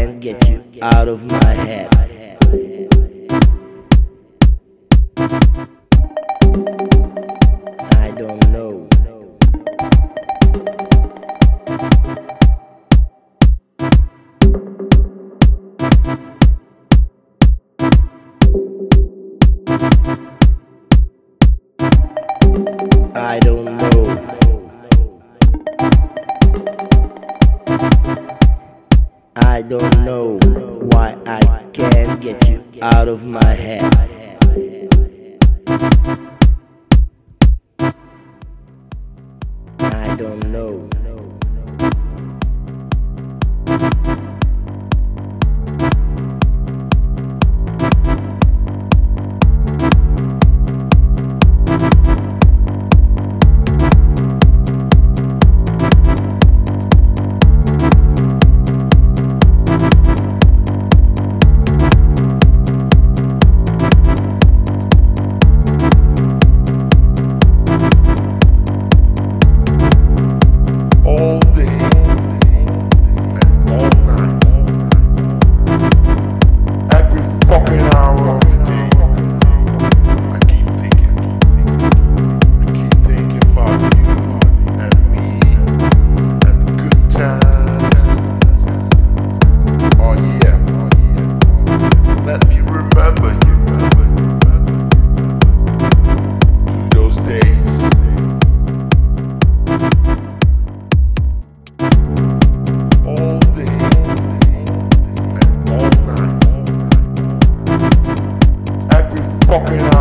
can't get you out of my head. I don't know. I don't don't know why I can't get you out of my head. I don't know.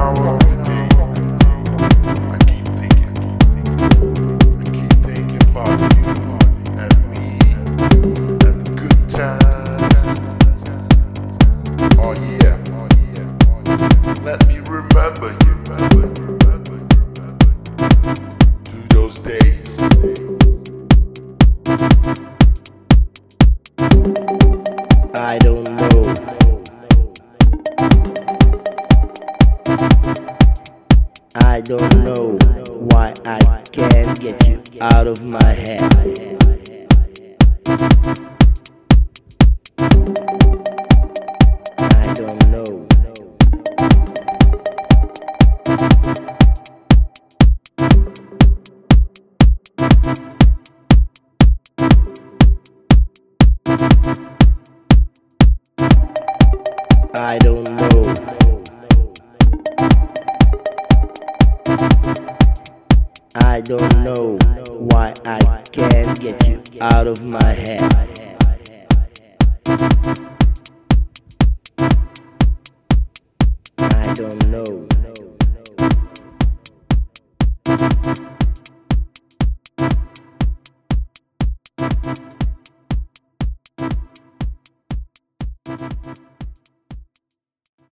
I keep thinking, I keep thinking I keep thinking about you and me and good tasks yeah, yeah yeah Let me remember you remember you remember you remember you those days I don't know. I don't know why I can't get you out of my head. I don't know. I don't know. I don't know why I can't get you out of my head. I don't know.